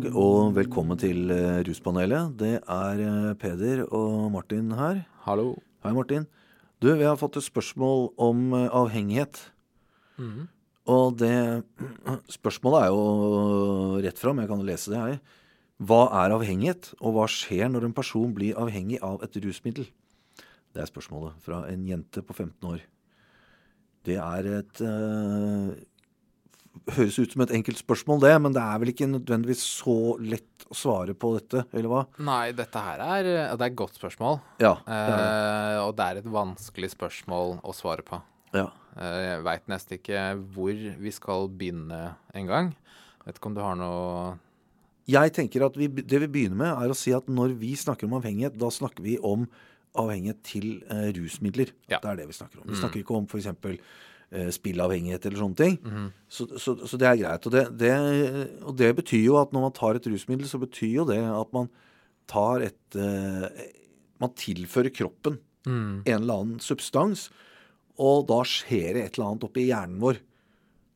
dag og velkommen til eh, Ruspanelet. Det er eh, Peder og Martin her. Hallo. Hei, Martin. Du, vi har fått et spørsmål om avhengighet. avhengighet. Og det spørsmålet er jo rett fram. Jeg kan lese det her. Hva er avhengighet, og hva skjer når en person blir avhengig av et rusmiddel? Det er spørsmålet fra en jente på 15 år. Det er et eh, Høres ut som et enkelt spørsmål, det, men det er vel ikke nødvendigvis så lett å svare på dette, eller hva? Nei, dette her er Det er et godt spørsmål. Ja. Det det. Eh, og det er et vanskelig spørsmål å svare på. ja. Eh, jeg veit nesten ikke hvor vi skal begynne engang. Vet ikke om du har noe Jeg tenker at vi, det vi begynner med, er å si at når vi snakker om avhengighet, da snakker vi om avhengighet til eh, rusmidler. Ja. Det er det vi snakker om. Vi snakker ikke om f.eks. Eh, spillavhengighet eller sånne ting. så, så, så det er greit. Og det, det, og det betyr jo at når man tar et rusmiddel, så betyr jo det at man tar et eh, Man tilfører kroppen en eller annen substans, og da skjer det et eller annet oppi hjernen vår.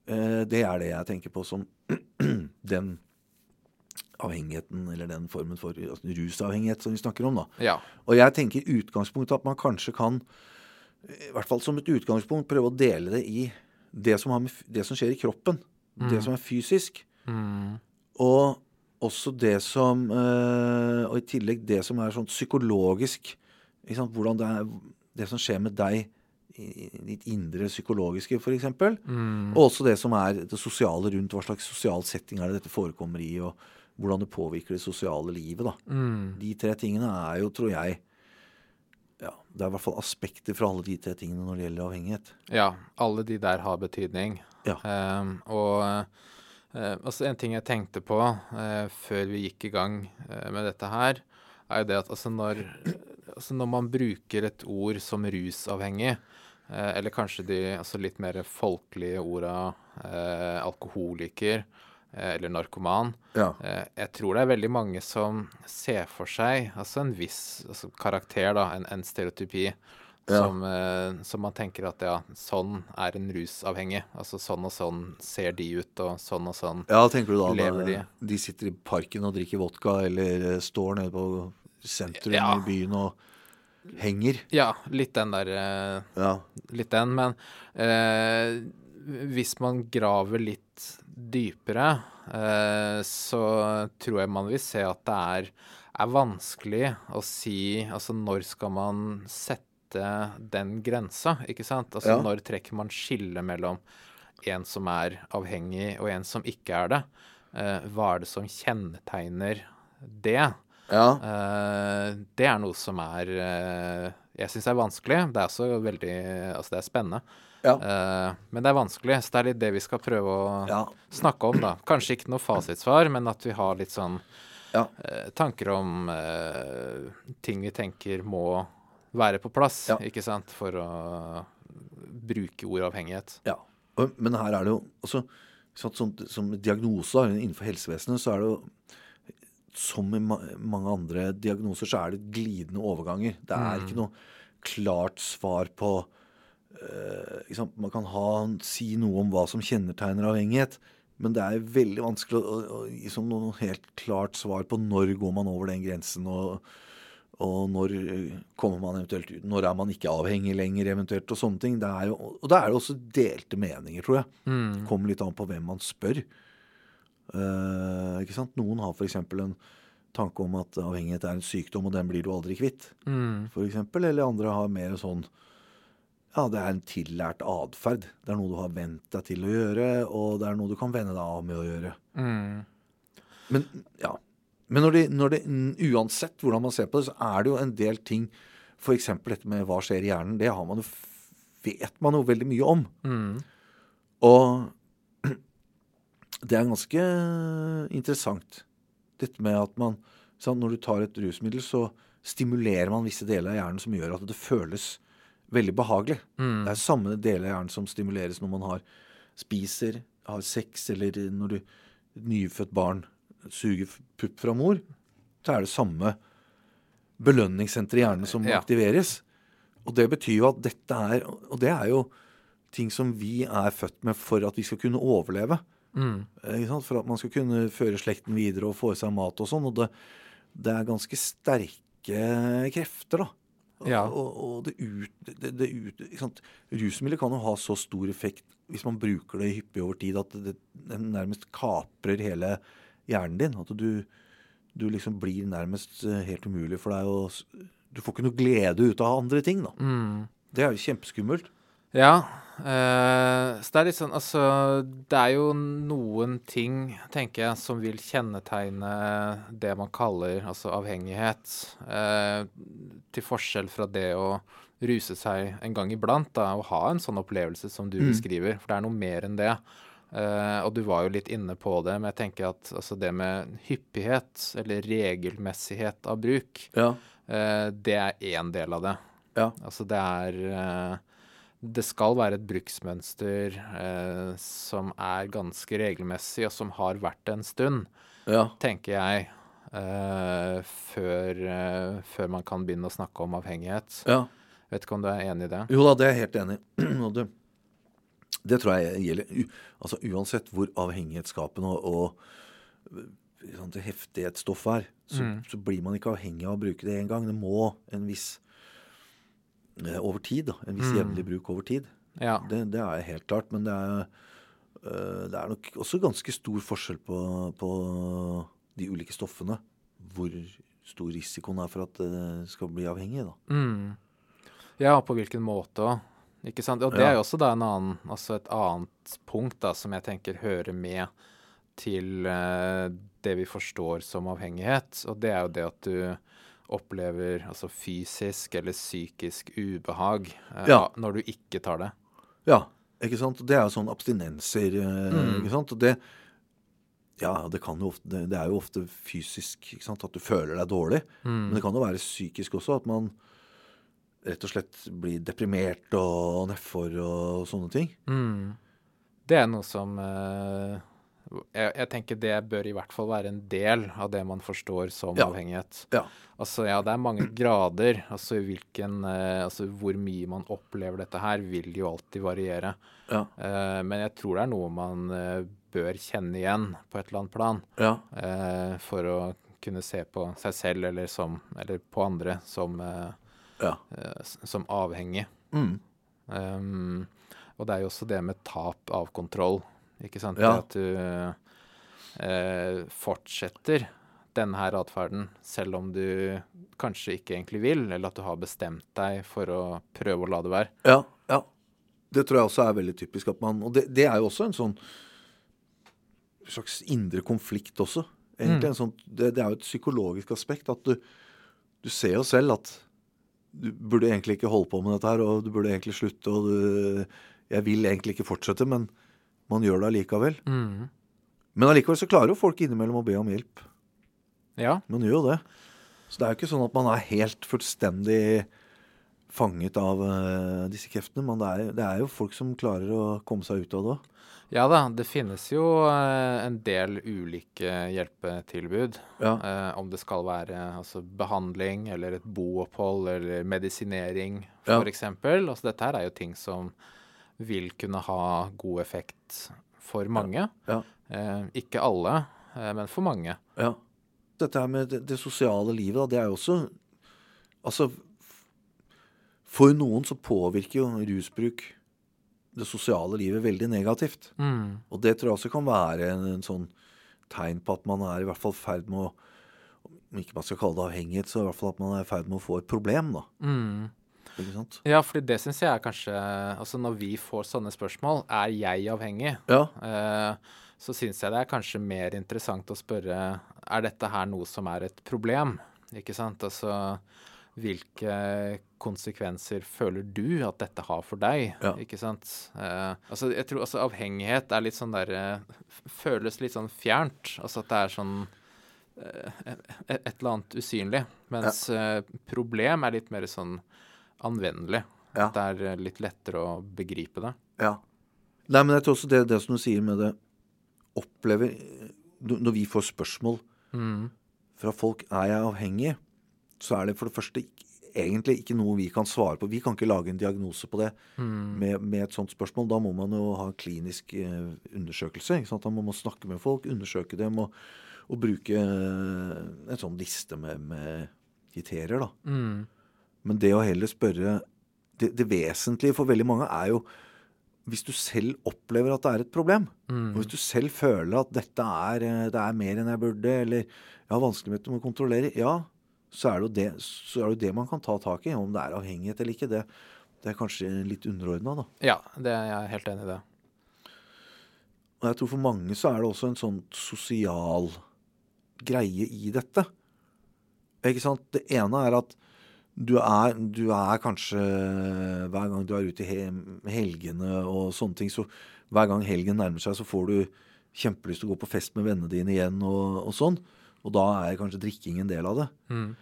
Eh, det er det jeg tenker på som den avhengigheten, eller den formen for altså, rusavhengighet som vi snakker om. da. Ja. Og jeg tenker i utgangspunktet at man kanskje kan, i hvert fall som et utgangspunkt, prøve å dele det i det som, har med, det som skjer i kroppen. Det som er fysisk. Mm. Og også det som øh, Og i tillegg det som er sånn psykologisk. Hvordan det er Det som skjer med deg i ditt indre psykologiske, f.eks. Og også det som er det sosiale rundt. Hva slags sosial setting er det dette forekommer i, og hvordan det påvirker det sosiale livet. da. Mm. De tre tingene er jo, tror jeg ja, Det er i hvert fall aspekter fra alle de tre tingene når det gjelder avhengighet. ja. Alle de der har betydning. Ja. Um, og uh, altså en ting jeg tenkte på uh, før vi gikk i gang uh, med dette her, er jo det at altså når, altså når man bruker et ord som rusavhengig, eller kanskje de altså litt mer folkelige orda alkoholiker eller narkoman, Ja. Eh, jeg tror det er veldig mange som ser for seg altså en viss altså karakter, da, en, en stereotypi, Ja. som, eh, som man tenker at ja, sånn er en rusavhengig. Altså sånn og sånn ser de ut, og sånn og sånn. Ja, tenker du da Lever de? de sitter i parken og drikker vodka, eller eh, står nede på sentrum Ja. i byen og henger? Ja, litt den der eh, Ja. Litt den, men eh, hvis man graver litt dypere, eh, så tror jeg man vil se at det er, er vanskelig å si Altså, når skal man sette den grensa, ikke sant? Altså, Ja. når trekker man skillet mellom en som er avhengig, og en som ikke er det? Eh, hva er det som kjennetegner det? ja. Eh, det er noe som er Jeg syns er vanskelig. Det er også veldig Altså, det er spennende. Ja. Uh, men det er vanskelig, så det er litt det vi skal prøve å Ja. snakke om, da. Kanskje ikke noe fasitsvar, men at vi har litt sånn Ja. uh, tanker om uh, ting vi tenker må være på plass, ikke sant, for å bruke ordavhengighet. ja. Men her er det jo altså, sant, som, diagnose innenfor helsevesenet, så er det jo som i ma mange andre diagnoser, så er det glidende overganger. Det er ikke noe klart svar på? Man kan ha, si noe om hva som kjennetegner avhengighet, men det er veldig vanskelig å, å, gi som noe helt klart svar på når går man over den grensen, og, og når eh, kommer man eventuelt ut, når er man ikke avhengig lenger, eventuelt, og sånne ting. Det er jo, og da er det også delte meninger, tror jeg. Mm. Kommer litt an på hvem man spør. Uh, ikke sant? Noen har f.eks. en tanke om at avhengighet er en sykdom, og den blir du aldri kvitt. Mm. For eksempel, eller andre har mer sånn Ja, det er en tillært atferd. Det er noe du har vent deg til å gjøre, og det er noe du kan venne deg av med å gjøre. Mm. Men ja. Men når det, når det, uansett hvordan man ser på det, så er det jo en del ting F.eks. dette med hva skjer i hjernen. Det har man jo, vet man jo veldig mye om. Mm. Og det er ganske interessant, dette med at man Når du tar et rusmiddel, så stimulerer man visse deler av hjernen som gjør at det føles veldig behagelig. Mm. Det er samme deler av hjernen som stimuleres når man har spiser, har sex, eller når du, nyfødt barn suger pupp fra mor. Så er det samme belønningssenter i hjernen som Ja. aktiveres. Og det betyr jo at dette er Og det er jo ting som vi er født med for at vi skal kunne overleve. Mm. For at man skal kunne føre slekten videre og få i seg mat og sånn. Og det, det er ganske sterke krefter, da. Ja. og, og det ut, det, det ut? Rusmidler kan jo ha så stor effekt hvis man bruker det hyppig over tid at det, det nærmest kaprer hele hjernen din. At du, du liksom blir nærmest eh, helt umulig for deg å Du får ikke noe glede ut av andre ting, da. Mm. Det er jo kjempeskummelt. Ja. Eh, så det er litt sånn Altså, det er jo noen ting, tenker jeg, som vil kjennetegne det man kaller altså avhengighet. uh, til forskjell fra det å ruse seg en gang iblant, da, og ha en sånn opplevelse som du Mm. beskriver. For det er noe mer enn det. Uh, og du var jo litt inne på det, men jeg tenker at altså, det med hyppighet, eller regelmessighet av bruk, Ja. det er én del av det. Ja. Altså det er Det skal være et bruksmønster eh, som er ganske regelmessig, og som har vært en stund, Ja. tenker jeg, eh, før, eh, før man kan begynne å snakke om avhengighet. ja. Vet ikke om du er enig i det? Jo da, det er jeg helt enig i. Det, det tror jeg gjelder altså uansett hvor avhengighetsskapende og, og øh, sånn, det heftige et stoff er, så, Mm. så blir man ikke avhengig av å bruke det én gang. Det må en viss eh, over tid, da. En viss Mm. jevnlig bruk over tid. Ja. Det, det er helt klart. Men det er, øh, det er nok også ganske stor forskjell på, på de ulike stoffene. Hvor stor risikoen er for at det skal bli avhengig, da. Mm. Ja, på hvilken måte òg. Ikke sant? Og det Ja. er jo også da en annen, altså et annet punkt da, som jeg tenker hører med til eh, det vi forstår som avhengighet. Og det er jo det at du opplever altså fysisk eller psykisk ubehag eh, Ja. når du ikke tar det. Ja, ikke sant? Det er jo sånn abstinenser, eh, Mm. ikke sant? Og det, ja, det ofte, det, det er jo ofte fysisk, ikke sant? At du føler deg dårlig. Mm. Men det kan jo være psykisk også, at man rett og slett blir deprimert og nedfor og sånne ting. Mm. Det er noe som eh, jeg, jeg tenker det bør i hvert fall være en del av det man forstår som Ja. avhengighet. Ja. Altså, ja, det er mange grader. Altså, hvilken, eh, altså, hvor mye man opplever dette her, vil jo alltid variere. Ja. Eh, men jeg tror det er noe man eh, bør kjenne igjen på et eller annet plan. Ja. eh, for å kunne se på seg selv eller, som, eller på andre som, eh, Ja. eh, som avhengig. Mm. Um, og det er jo også det med tap av kontroll. Ikke sant? Ja. At du eh, fortsetter denne her atferden selv om du kanskje ikke egentlig vil, eller at du har bestemt deg for å prøve å la det være. Ja, ja. Det tror jeg også er veldig typisk. at man, Og det, det er jo også en sånn slags indre konflikt også. Egentlig Mm. en sånn, det, det er jo et psykologisk aspekt. At du, du ser jo selv at du burde egentlig ikke holde på med dette her, og du burde egentlig slutte, og du Jeg vil egentlig ikke fortsette, men man gjør det allikevel. Mm. Men allikevel så klarer jo folk innimellom å be om hjelp. Ja. Man gjør jo det. Så det er jo ikke sånn at man er helt fullstendig fanget av uh, disse kreftene. Men det er, det er jo folk som klarer å komme seg ut av det. ja da, det finnes jo uh, en del ulike hjelpetilbud. Ja. Uh, om det skal være altså, behandling eller et boopphold eller medisinering Ja. f.eks. eksempel. Altså, dette her er jo ting som vil kunne ha god effekt for mange. Ja. Eh, ikke alle, eh, men for mange. ja. Dette her med det, det sosiale livet, da, det er jo også Altså For noen så påvirker jo rusbruk det sosiale livet veldig negativt. Mm. Og det tror jeg også kan være en, en sånn tegn på at man er i hvert fall ferd med å Om ikke man skal kalle det avhengighet, så i hvert fall at man er i ferd med å få et problem, da. Mm. Ikke sant? Ja, fordi det syns jeg er kanskje Altså når vi får sånne spørsmål, er jeg avhengig? Ja. Eh, så syns jeg det er kanskje mer interessant å spørre er dette her noe som er et problem. Ikke sant? Altså hvilke konsekvenser føler du at dette har for deg? Ja. Ikke sant? Eh, altså jeg tror altså avhengighet er litt sånn der eh, Føles litt sånn fjernt. Altså at det er sånn et, et eller annet usynlig. Mens eh, problem er litt mer sånn anvendelig. Ja. At det er eh, litt lettere å begripe det. Ja. Nei, men jeg tror også det, det som du sier med det Opplever Når når vi får spørsmål Mm. fra folk er jeg avhengig, så er det for det første egentlig ikke noe vi kan svare på. Vi kan ikke lage en diagnose på det Mm. med, med et sånt spørsmål. Da må man jo ha klinisk eh, undersøkelse. Ikke sant? Da må man snakke med folk, undersøke dem og, og bruke eh, en sånn liste med, med kriterier. da. Mm. Men det å heller spørre det, det vesentlige for veldig mange er jo hvis du selv opplever at det er et problem, Mm. og hvis du selv føler at dette er, eh, det er mer enn jeg burde, eller jeg har vanskeligheter med å kontrollere, ja, så er, det det, så er det det man kan ta tak i. Om det er avhengighet eller ikke, det, det er kanskje litt underordna, da. Ja, det er jeg helt enig i det. Og jeg tror for mange så er det også en sånn sosial greie i dette. Ikke sant? Det ene er at du er, du er kanskje Hver gang du er ute i helgene og sånne ting, så hver gang helgen nærmer seg, så får du kjempelyst til å gå på fest med vennene dine igjen og, og sånn. Og da er kanskje drikking en del av det. Mm.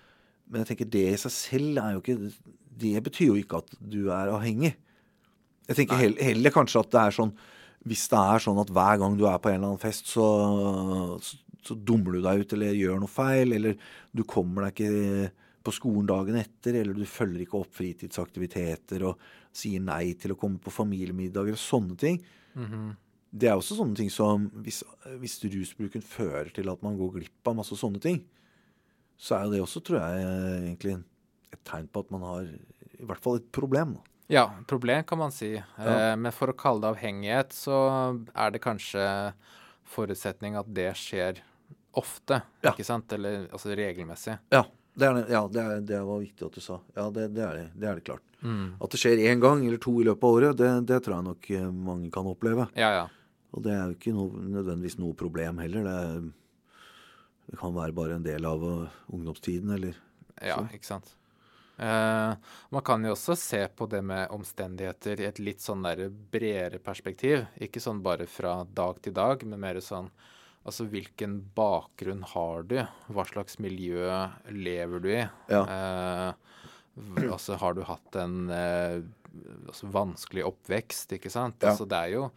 Men jeg tenker det i seg selv er jo ikke Det betyr jo ikke at du er avhengig. Jeg tenker heller, heller kanskje at det er sånn Hvis det er sånn at hver gang du er på en eller annen fest, så, så, så dummer du deg ut eller gjør noe feil, eller du kommer deg ikke på skolen dagen etter, eller du følger ikke opp fritidsaktiviteter og sier nei til å komme på familiemiddager og sånne ting. Mhm. Det er også sånne ting som hvis, hvis rusbruken fører til at man går glipp av masse sånne ting, så er jo det også, tror jeg, egentlig et tegn på at man har i hvert fall et problem. Da. Ja, problem kan man si. Eh, men for å kalle det avhengighet, så er det kanskje forutsetning at det skjer ofte, Ja. ikke sant? Eller altså regelmessig. Ja, det, er, ja det, er, det var viktig at du sa. Ja, det, det, er, det, er det klart. Mm. At det skjer én gang eller to i løpet av året, det, det tror jeg nok eh, mange kan oppleve. Ja, ja. Og det er jo ikke noe, nødvendigvis noe problem heller. Det, kan være bare en del av eh, ungdomstiden, eller Ja, Sånn. ikke sant. Eh, man kan jo også se på det med omstendigheter i et litt sånn der bredere perspektiv. Ikke sånn bare fra dag til dag, men mer sånn Altså hvilken bakgrunn har du? Hva slags miljø lever du i? Ja. Eh, altså har du hatt en eh, altså, vanskelig oppvekst, ikke sant? Ja. Altså det er jo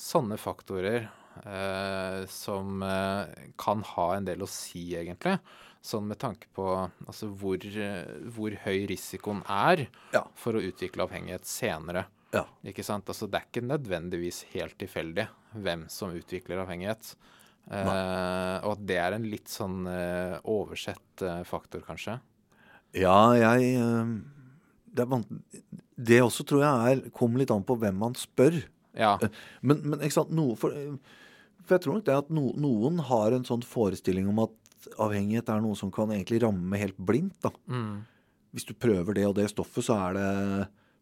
sånne faktorer eh, som eh, kan ha en del å si, egentlig. Sånn med tanke på altså, hvor, hvor høy risikoen er Ja. for å utvikle avhengighet senere. Ja. Ikke sant? Altså, det er ikke nødvendigvis helt tilfeldig hvem som utvikler avhengighet. Eh, og at det er en litt sånn eh, oversett eh, faktor, kanskje. Ja, jeg det, er det også tror jeg er, kommer litt an på hvem man spør. Ja. Men, men ikke sant, noe, for, for jeg tror nok det at no, noen har en sånn forestilling om at avhengighet er noe som kan egentlig ramme helt blindt. da. Mm. Hvis du prøver det og det stoffet, så er det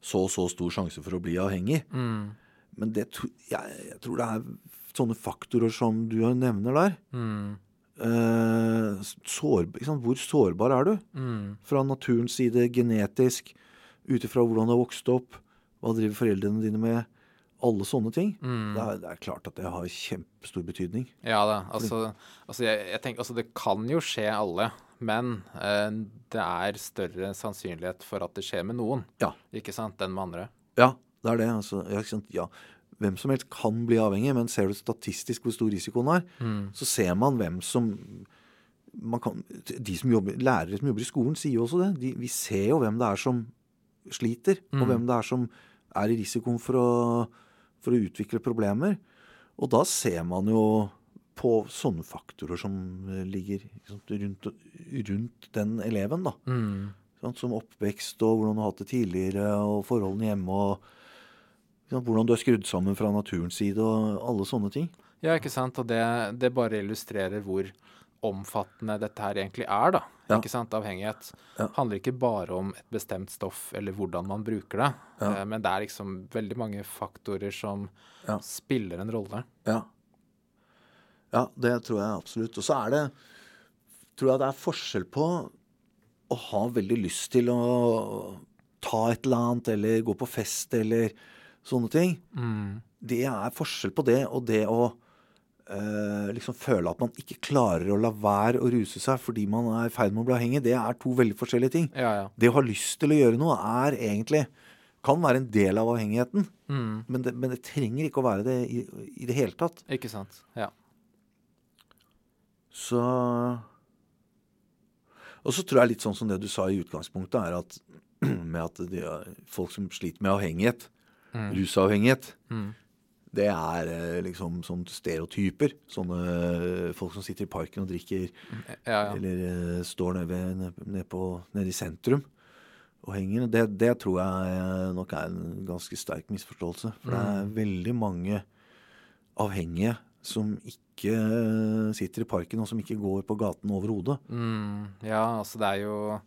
så og så stor sjanse for å bli avhengig. Mm. Men det, jeg, jeg tror det er sånne faktorer som du nevner der. Mm. Eh, sår? Hvor sårbar er du? Mm. Fra naturens side, genetisk, ut ifra hvordan du har vokst opp, hva driver foreldrene dine med? Alle sånne ting. Mm. Det, er, det er klart at det har kjempestor betydning. Ja da. Altså, altså, jeg, jeg tenker, altså det kan jo skje alle, men eh, det er større sannsynlighet for at det skjer med noen, Ja. ikke sant, enn med andre. Ja, det er det. Altså, ja, ja. Hvem som helst kan bli avhengig, men ser du statistisk hvor stor risikoen er, så ser man hvem som man kan, de som jobber, Lærere som jobber i skolen, sier jo også det. De, vi ser jo hvem det er som sliter, og hvem det er som er i risikoen for å, for å utvikle problemer. Og da ser man jo på sånne faktorer som ligger liksom, rundt, rundt den eleven. da. Mm. Sånn, som oppvekst og hvordan du har hatt det tidligere, og forholdene hjemme. og Hvordan du er skrudd sammen fra naturens side, og alle sånne ting. Ja, ikke sant, og det, det bare illustrerer hvor omfattende dette her egentlig er, da. Ja. Ikke sant, avhengighet. Ja. handler ikke bare om et bestemt stoff eller hvordan man bruker det, Ja. eh, men det er liksom veldig mange faktorer som spiller en rolle. Ja. ja, det tror jeg absolutt. Og så er det tror jeg det er forskjell på å ha veldig lyst til å ta et eller annet, eller gå på fest, eller sånne ting. Mm. Det er forskjell på det og det å eh, liksom føle at man ikke klarer å la være å ruse seg fordi man er i ferd med å bli avhengig. Det er to veldig forskjellige ting. Ja, ja. Det å ha lyst til å gjøre noe er egentlig kan være en del av avhengigheten, Mm. men det, men det trenger ikke å være det i, i det hele tatt. Ikke sant. Ja. Så Og så tror jeg litt sånn som det du sa i utgangspunktet, er at med at de, folk som sliter med avhengighet, Mm. rusavhengighet, Mm. det er eh, liksom sånn stereotyper. Sånne eh, folk som sitter i parken og drikker, Ja, ja. eller eh, står nede, ved- nede, nede, på, nede i sentrum og henger. Det, det tror jeg nok er en ganske sterk misforståelse. For det er veldig mange avhengige som ikke sitter i parken, og som ikke går på gaten overhodet. Mm, ja, altså det er jo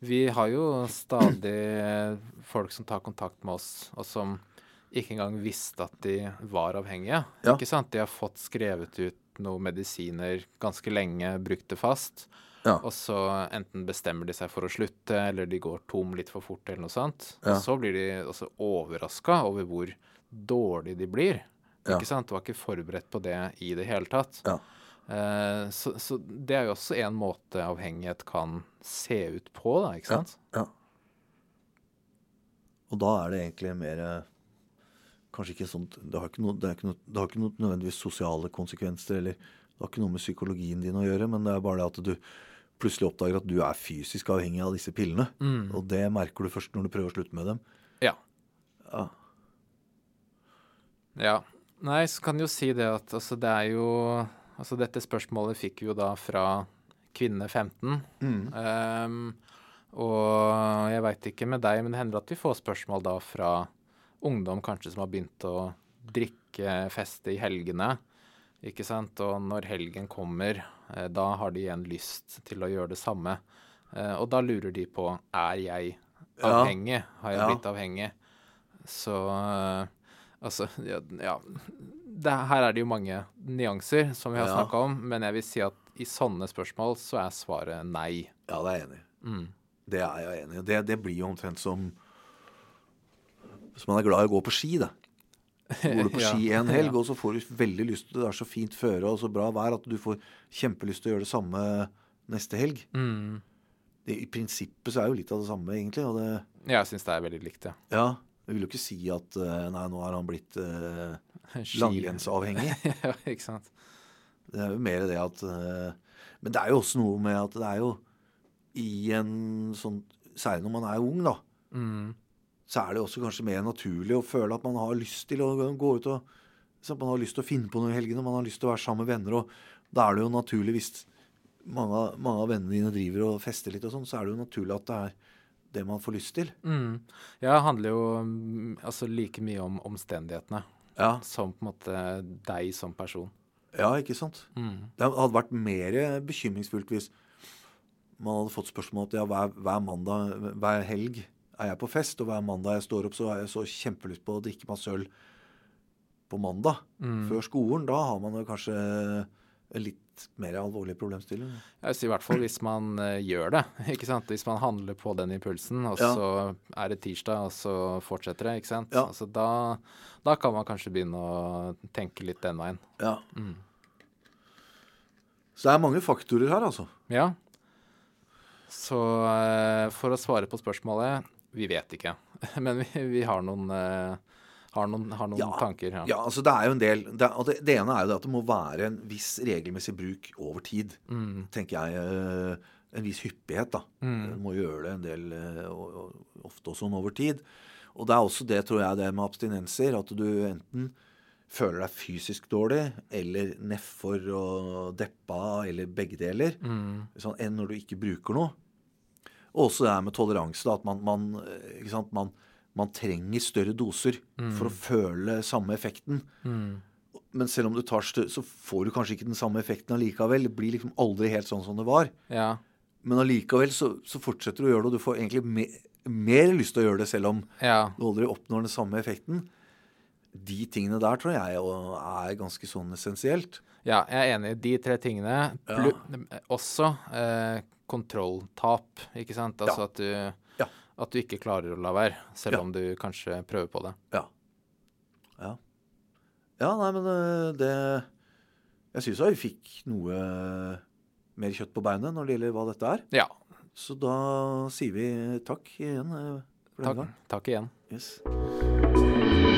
Vi har jo stadig folk som tar kontakt med oss, og som ikke engang visste at de var avhengige. Ja. Ikke sant? De har fått skrevet ut noen medisiner ganske lenge, brukt det fast. Ja. Og så enten bestemmer de seg for å slutte, eller de går tom litt for fort, eller noe sånt. Ja. Og så blir de også overraska over hvor dårlig de blir. Ikke sant? Du var ikke forberedt på det i det hele tatt. Ja. Eh, så, så det er jo også en måte avhengighet kan se ut på, da, ikke sant? Ja. Og da er det egentlig mer eh, Kanskje ikke sånt Det har ikke noe, det er ikke noe, det har ikke noe nødvendigvis sosiale konsekvenser, eller det har ikke noe med psykologien din å gjøre, men det er bare det at du plutselig oppdager at du er fysisk avhengig av disse pillene. Og det merker du først når du prøver å slutte med dem. Ja. Ja. Ja. Nei, så kan du jo si det at altså, det er jo Altså, dette spørsmålet fikk vi jo da fra kvinne 15. Ehm, og jeg veit ikke med deg, men det hender at vi får spørsmål da fra ungdom kanskje som har begynt å drikke, feste i helgene. Ikke sant? Og når helgen kommer, eh, da har de igjen lyst til å gjøre det samme. Eh, og da lurer de på er jeg avhengig. Har jeg blitt avhengig? Så eh, altså ja. Det, her er det jo mange nyanser, som vi har Ja. snakka om. Men jeg vil si at i sånne spørsmål så er svaret nei. ja, det er jeg enig i. Mm. Det er jeg enig i. Det, det blir jo omtrent som Hvis man er glad i å gå på ski, da. Så går du på Ja. ski en helg, og så får du veldig lyst til det. Det er så fint føre og så bra vær at du får kjempelyst til å gjøre det samme neste helg. Mm. Det, I prinsippet så er jo litt av det samme, egentlig. Og det, Jeg syns det er veldig likt, ja. ja, jeg vil jo ikke si at eh, nei, nå er han blitt uh, langrennsavhengig. ja, ikke sant. Det er jo mer det at eh, Men det er jo også noe med at det er jo i en sånn Særlig når man er ung, da. Mm. så er det også kanskje mer naturlig å føle at man har lyst til å gå ut og så Man har lyst til å finne på noe i helgene, man har lyst til å være sammen med venner. og Da er det jo naturlig, hvis mange, mange av vennene dine driver og fester litt, og sånn, så er det jo naturlig at det er det man får lyst til. Mm. Ja, det handler jo mm, altså like mye om omstendighetene Ja, som på en måte deg som person. ja ikke sant? Mm. Det hadde vært mer bekymringsfullt hvis man hadde fått spørsmål at ja, hver, hver mandag, hver helg er jeg på fest, og hver mandag jeg står opp, så har jeg så kjempelyst på å drikke meg sølv på mandag før skolen. Da har man jo kanskje en litt mer alvorlig problemstilling. Jeg vil si i hvert fall hvis man eh, gjør det. ikke sant? Hvis man handler på den impulsen, og Ja. så er det tirsdag, og så fortsetter det. ikke sant? Ja. Altså, da, da kan man kanskje begynne å tenke litt den veien. Ja. Så det er mange faktorer her, altså. Ja. Så eh, for å svare på spørsmålet vi vet ikke. Men vi, vi har noen, eh, har noen, har noen Ja. tanker. Ja. Ja, altså det er jo en del det, det, det ene er jo det at det må være en viss regelmessig bruk over tid. Mm. Tenker jeg. eh, En viss hyppighet, da. Du må gjøre det en del eh, og, og ofte og sånn over tid. Og det er også det, tror jeg, det med abstinenser. At du enten føler deg fysisk dårlig, eller nedfor og deppa, eller begge deler. Sånn, enn når du ikke bruker noe. Og også det her med toleranse. da, At man, man, eh, sant, man, man trenger større doser for å føle samme effekten. Men selv om du tar større, så får du kanskje ikke den samme effekten allikevel. Det blir liksom aldri helt sånn som det var. ja. Men allikevel så, så fortsetter du å gjøre det, og du får egentlig me, mer lyst til å gjøre det selv om ja. du aldri oppnår den samme effekten. De tingene der tror jeg er ganske sånn essensielt. Ja, jeg er enig i de tre tingene. Ja. også eh, kontrolltap, ikke sant? Altså Ja. at, du. At du ikke klarer å la være, selv Ja. om du kanskje prøver på det. Ja. Ja, ja nei, men øh, det Jeg syns vi fikk noe mer kjøtt på beinet når det gjelder hva dette er. Ja. Så da sier vi takk igjen. øh, For denne Takk, gang. takk igjen. Yes.